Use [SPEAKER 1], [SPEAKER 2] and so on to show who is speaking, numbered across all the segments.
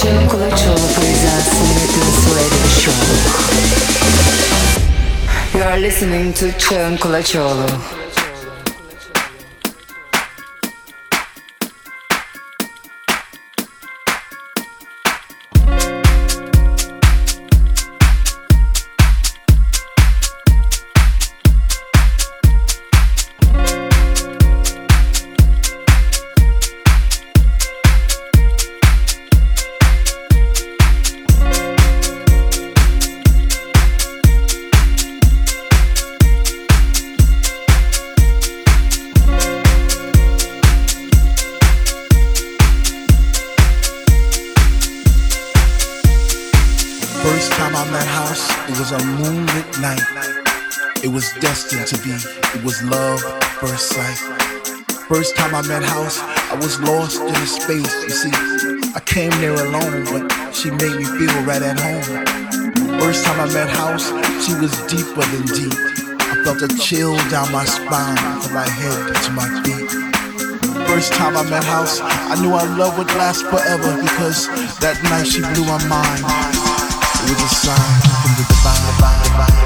[SPEAKER 1] Jim Kulachov presents Nathan Swedish Show. You are listening to
[SPEAKER 2] Jim Kulachov. She made me feel right at home. First time I met House, she was deeper than deep. I felt a chill down my spine from my head to my feet. First time I met House, I knew our love would last forever because that night she blew my mind. It was a sign from the divine, divine, divine,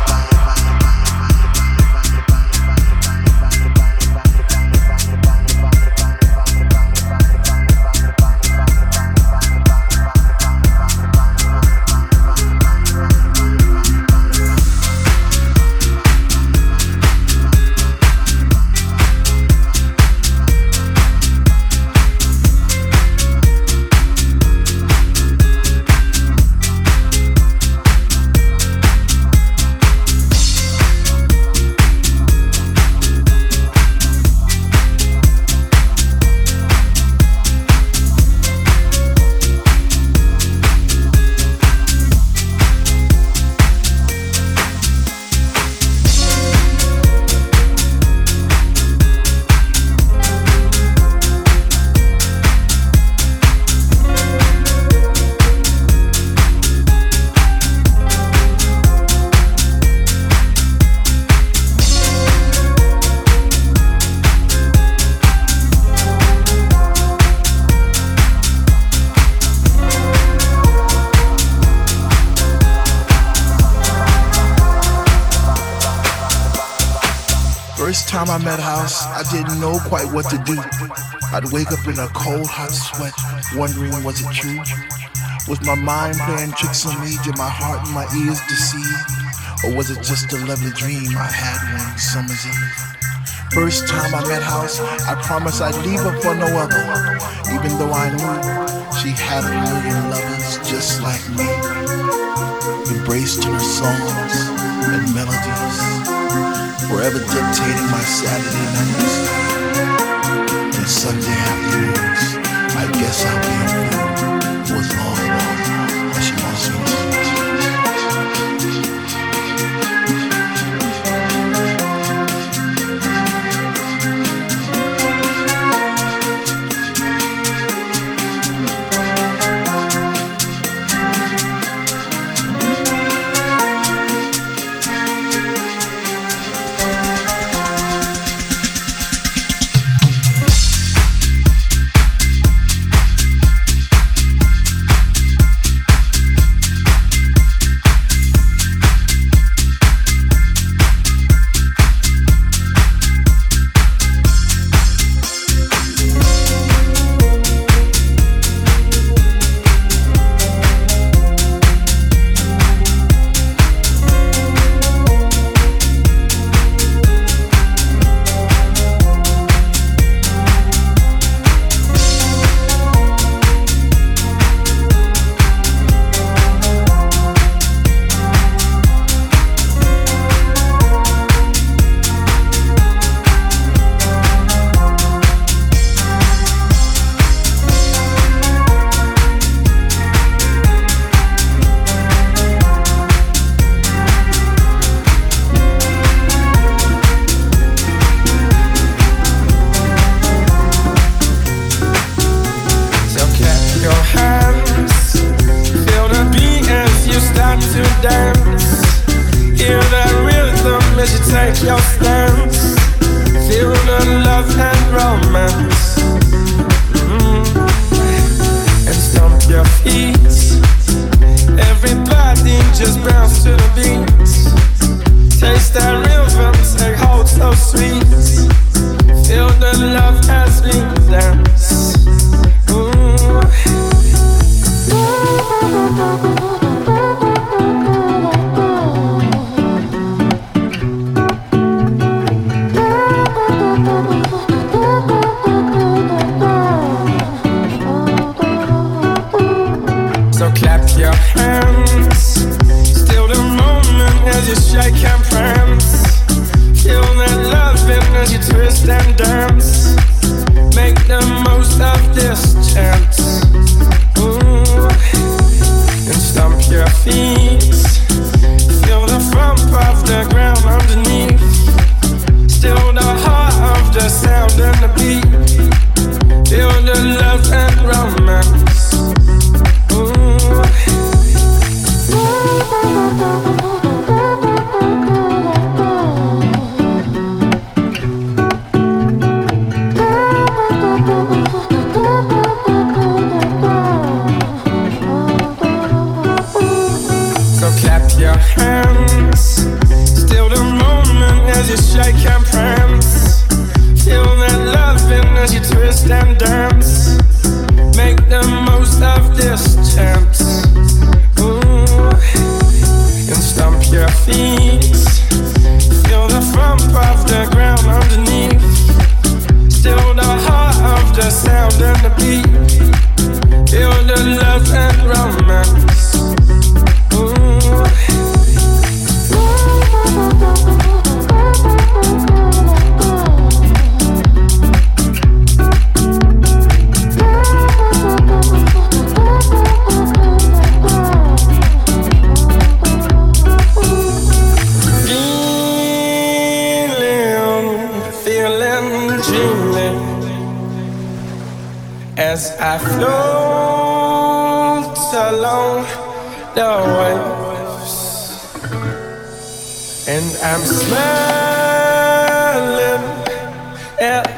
[SPEAKER 2] I met House, I didn't know quite what to do. I'd wake up in a cold, hot sweat, wondering was it true? Was my mind playing tricks on me? Did my heart and my ears deceive? Or was it just a lovely dream I had one summer's eve? First time I met House, I promised I'd leave her for no other, even though I knew she had a million lovers just like me, embraced in her songs and melodies forever dictating my Saturday nights and Sunday afternoons. I guess I'll be a fool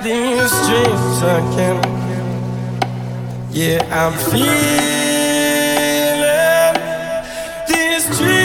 [SPEAKER 3] We were born.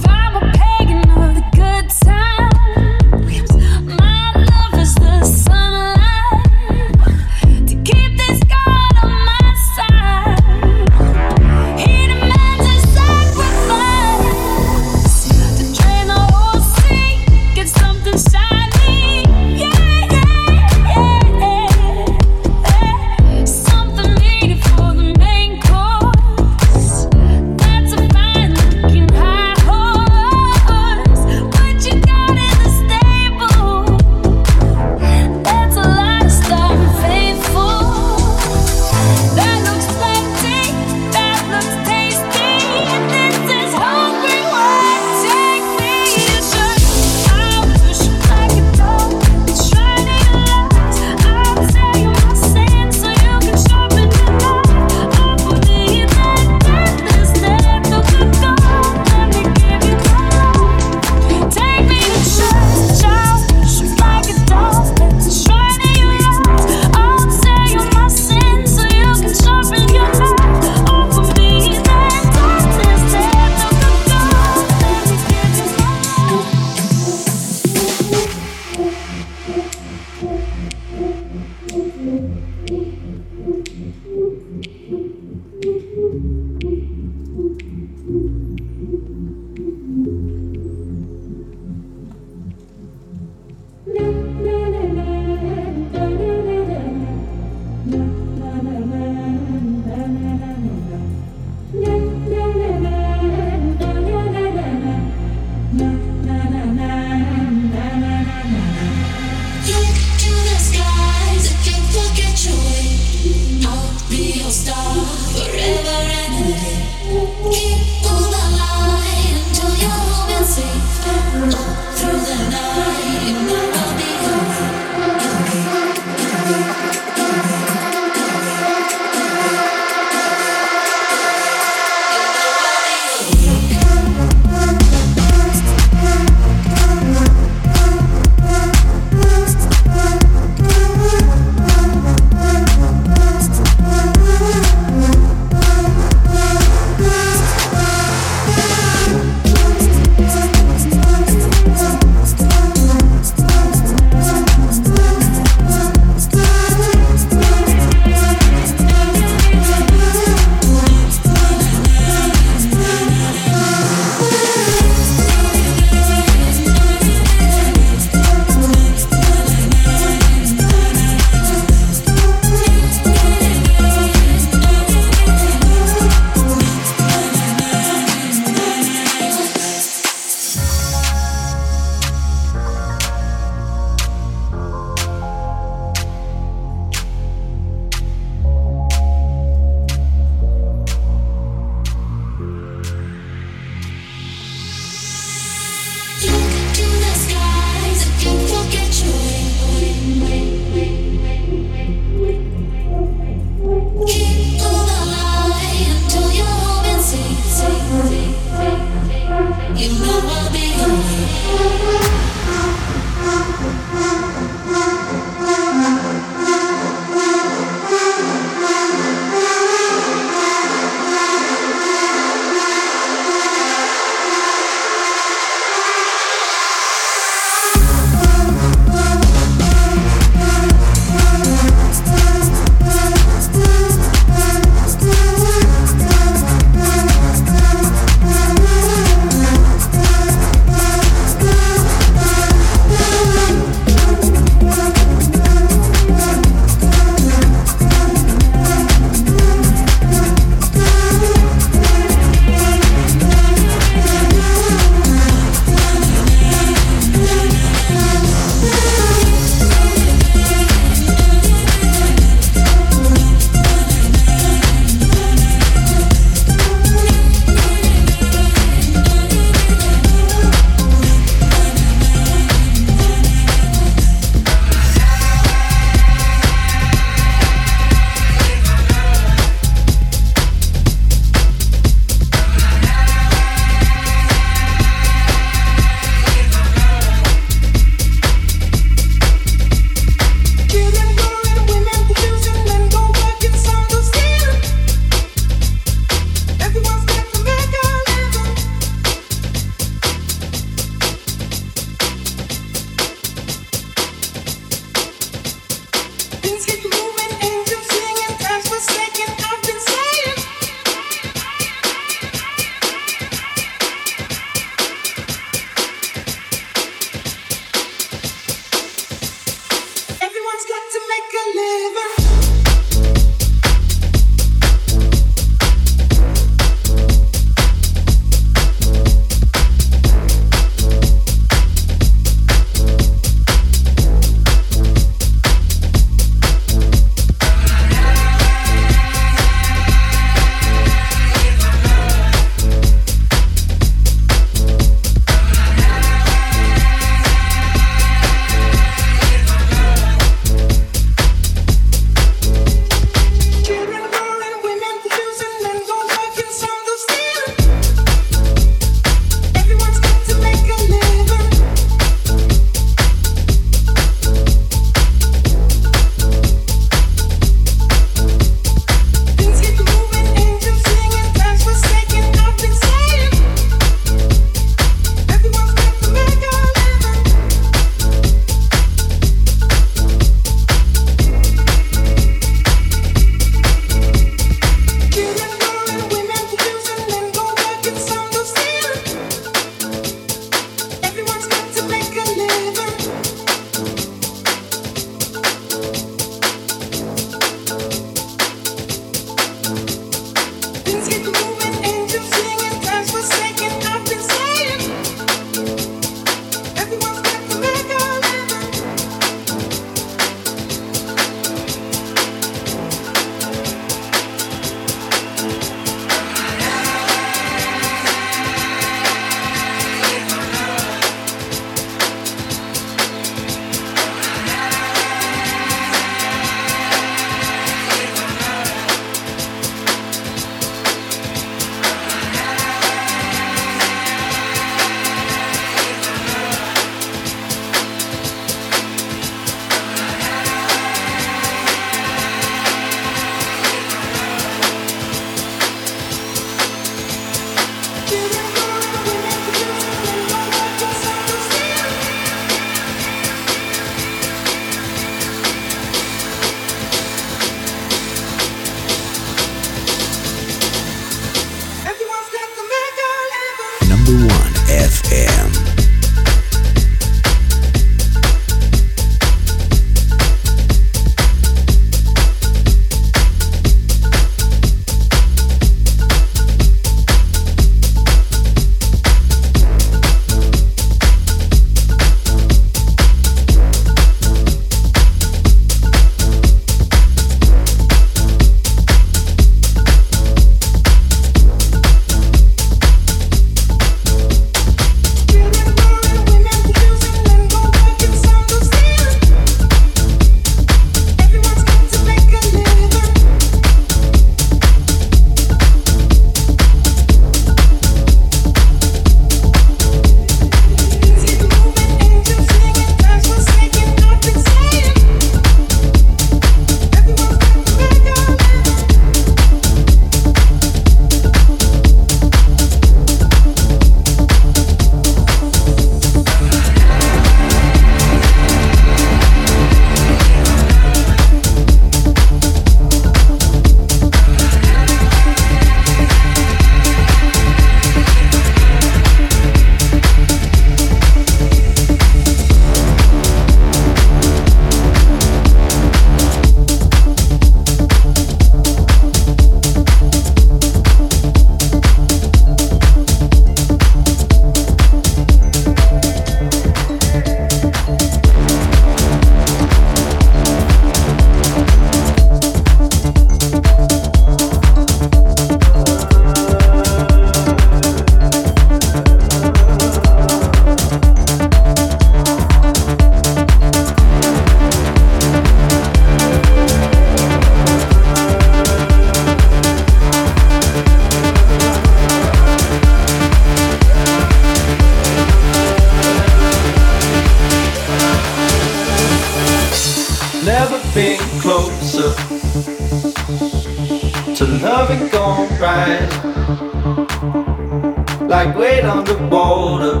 [SPEAKER 4] Like weight on the border.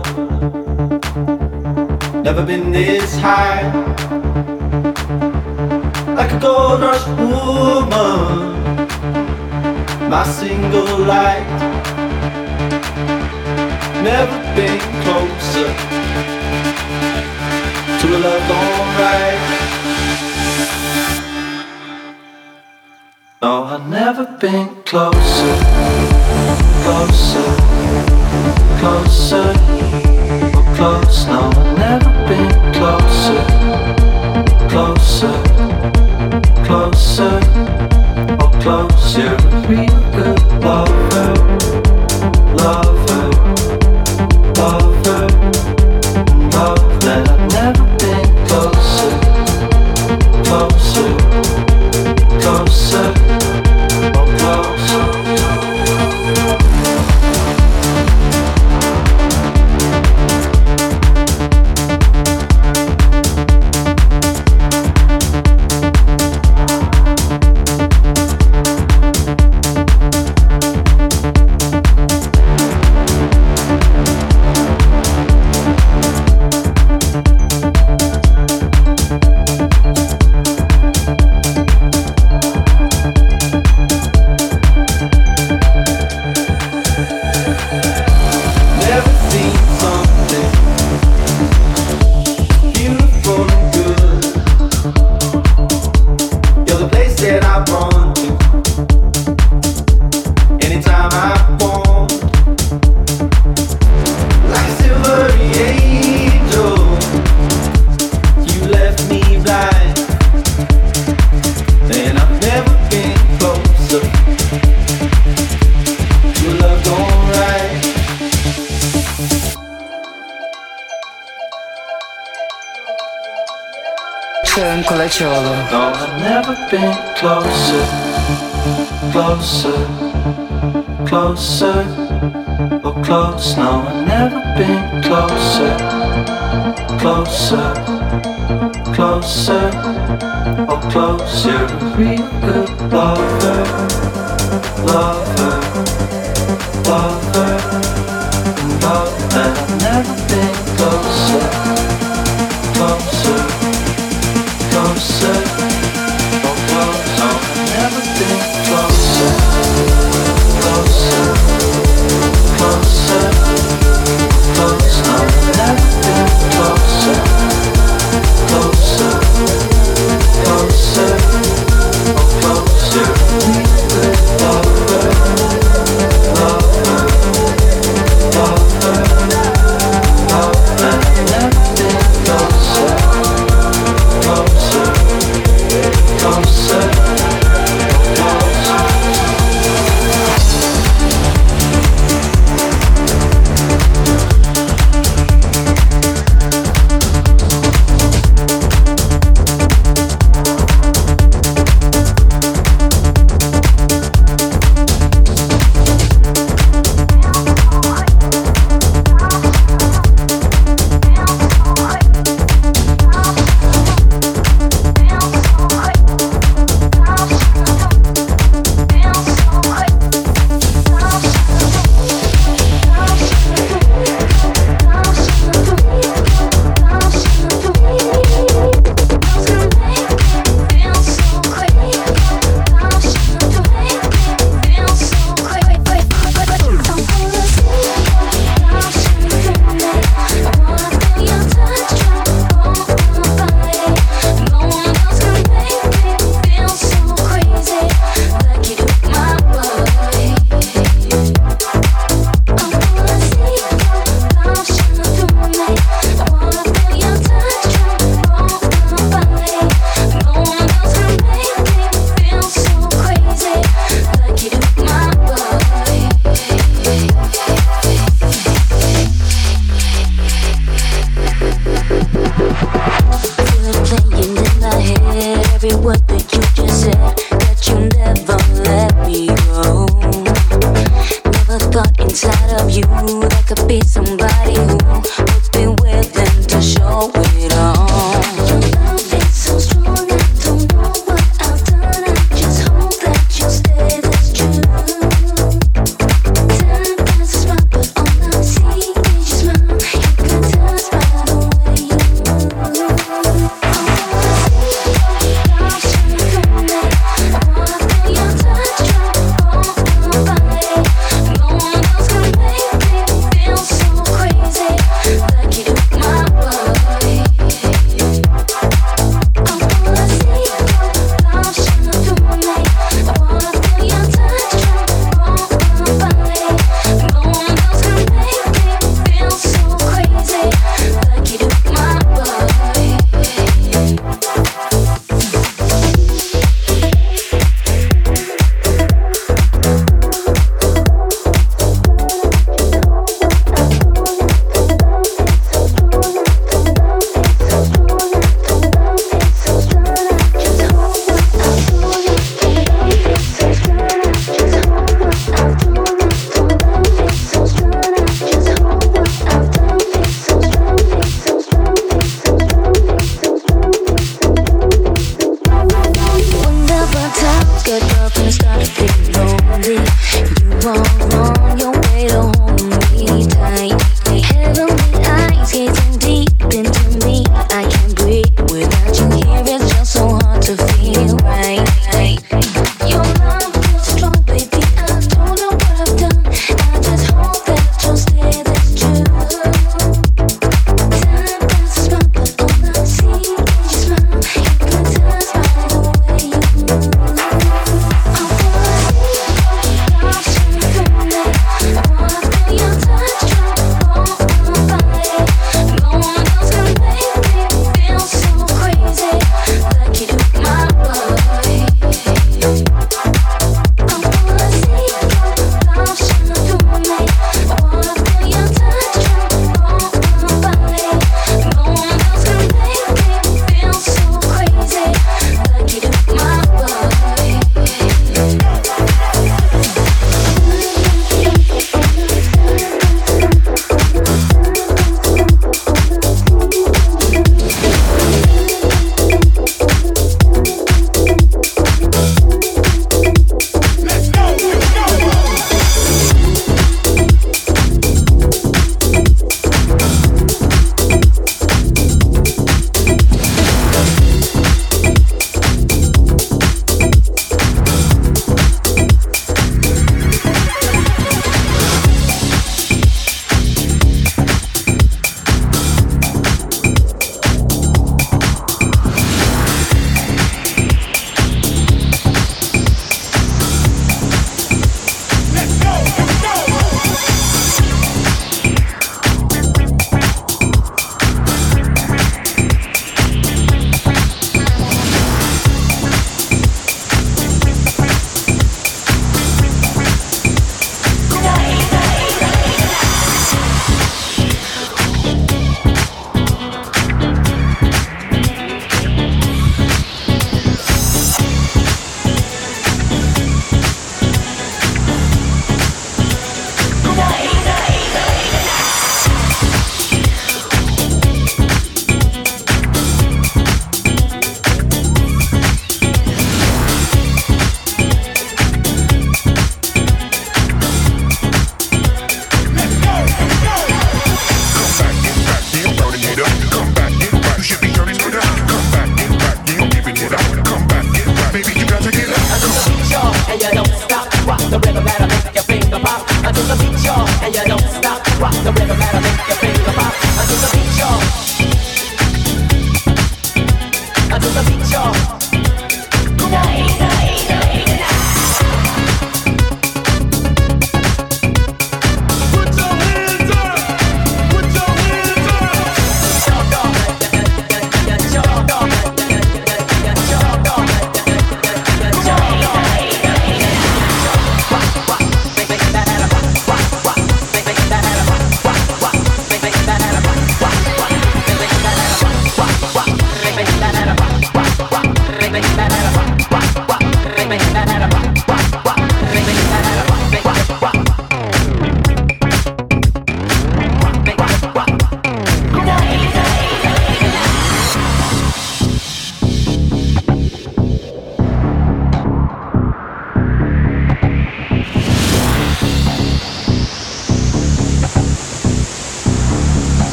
[SPEAKER 4] Never been this high. Like a gold rush woman. My single light. Never been closer to a love gone right. No, I've never been closer, closer, close. No, I've never been closer, closer, closer, or close. You're real good lover,
[SPEAKER 5] Virtuolo.
[SPEAKER 4] No, I've never been closer, closer, closer, or close. No, I've never been closer, closer, closer, or close. You're a real good lover, lover, lover, and love that I've never been.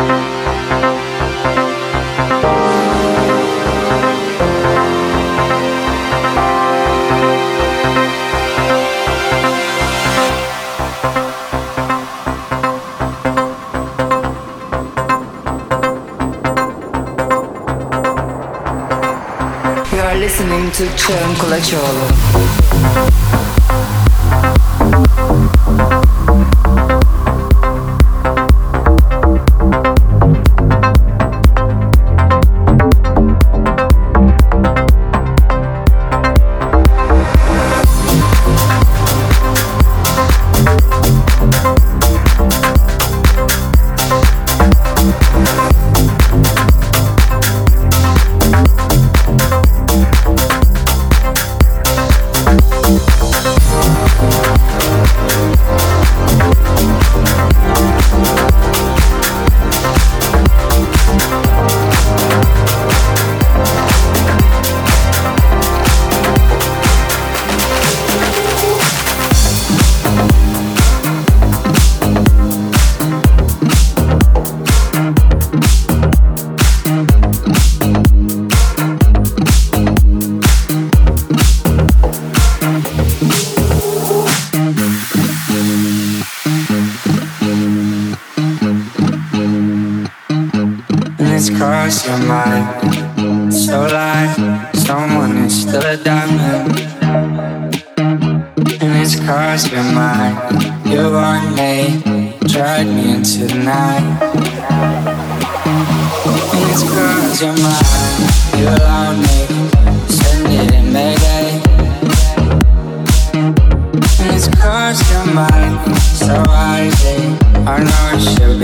[SPEAKER 6] You're listening to
[SPEAKER 1] Çağın Kulaçoğlu.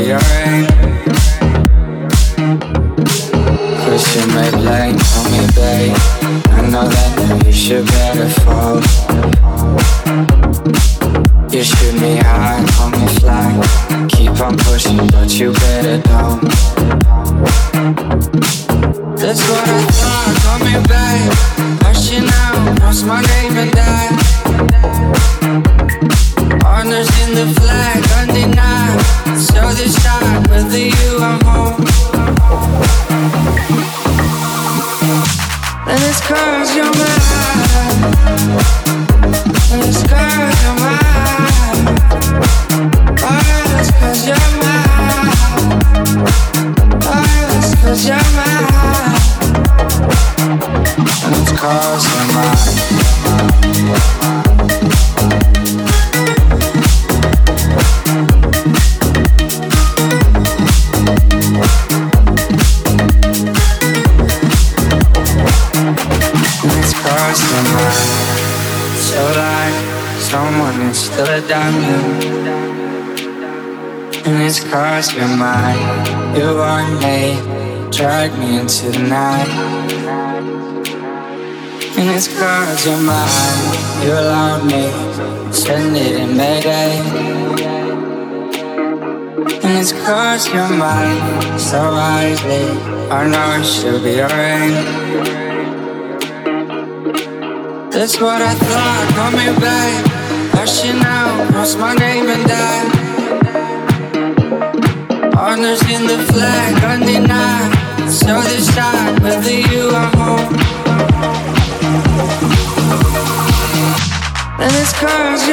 [SPEAKER 3] yeah. You allow me, send it in Mayday. And it's cause you're mine. So wisely, I know it should be alright. That's what I thought, call me back. Rushing out, cross my name and die. Honors in the flag, undenied. So this time, whether you are home. And it's cause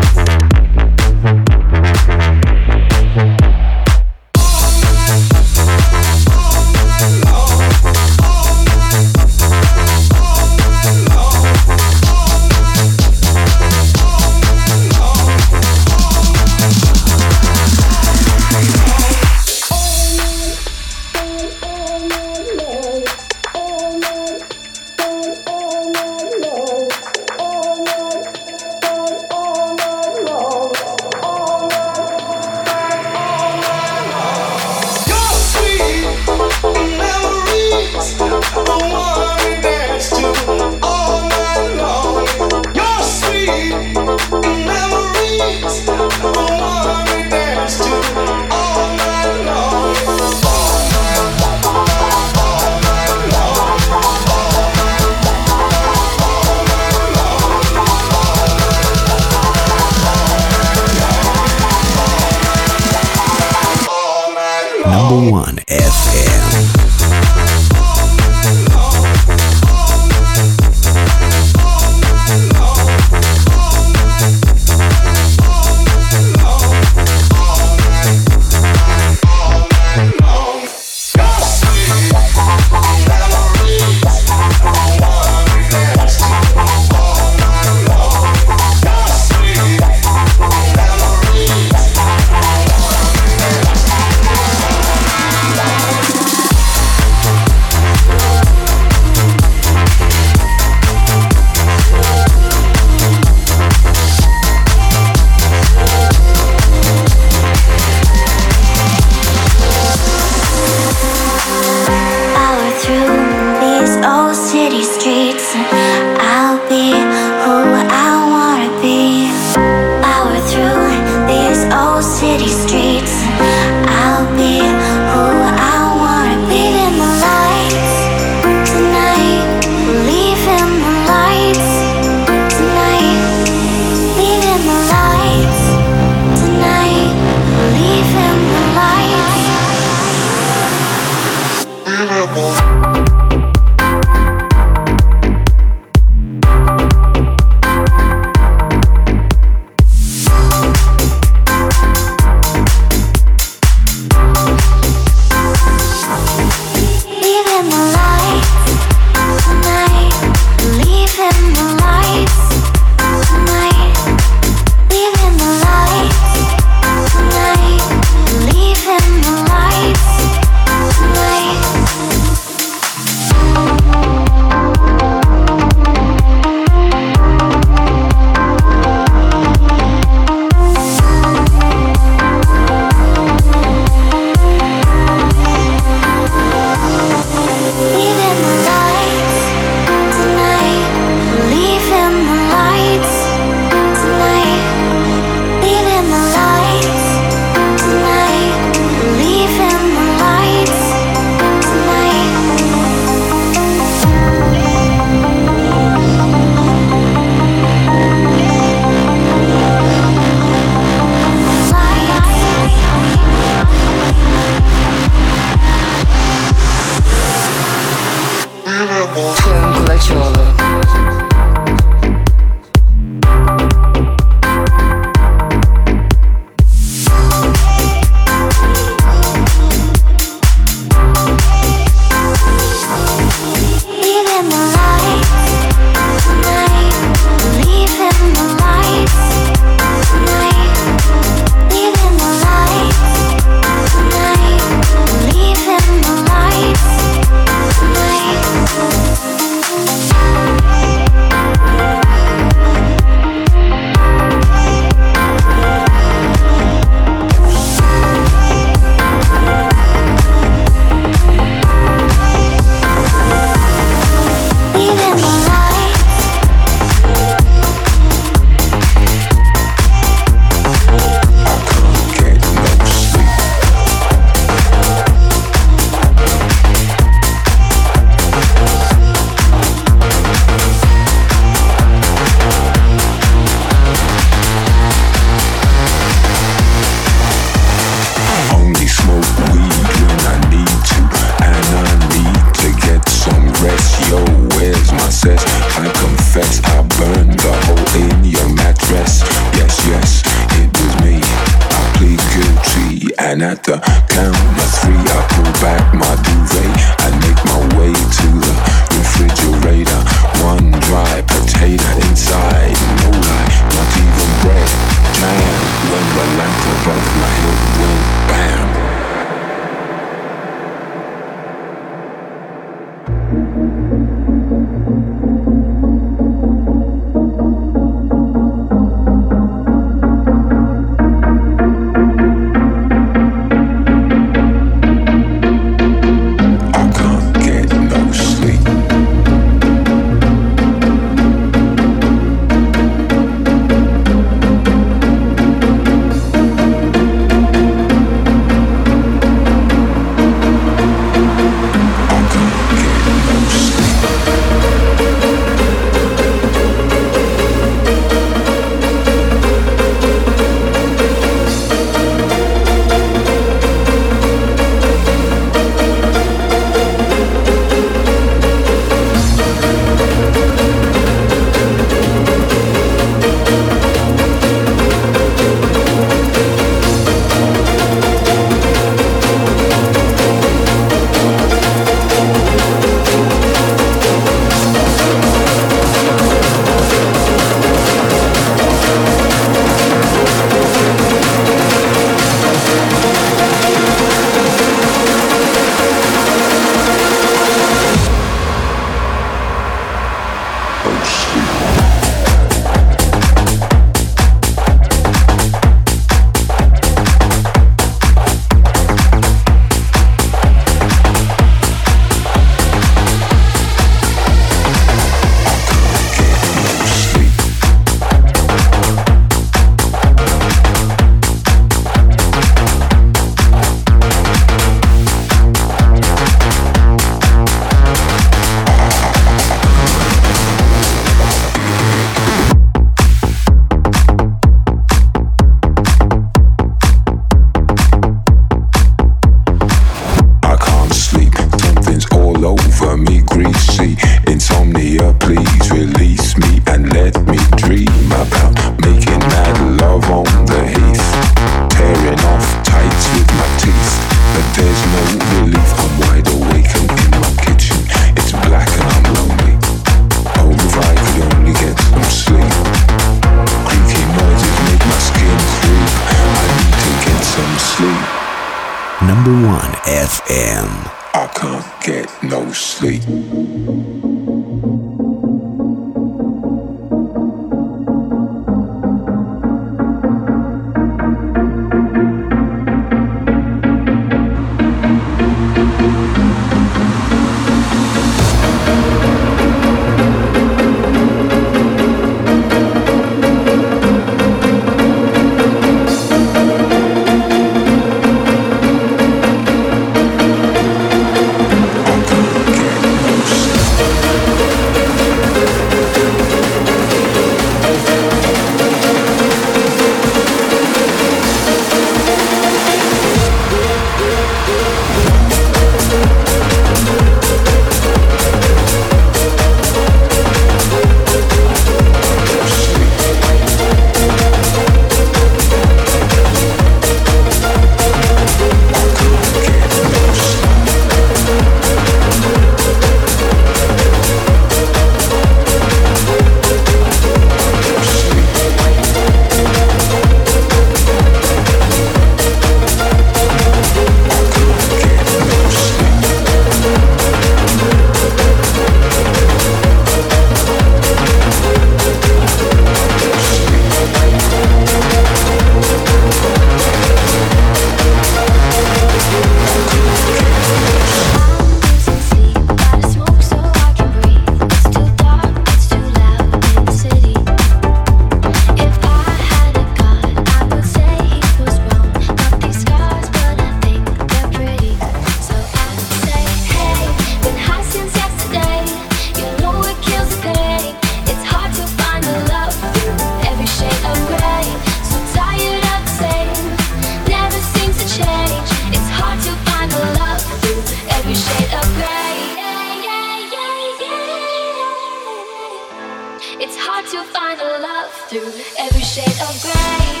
[SPEAKER 7] love through every shade of
[SPEAKER 3] gray.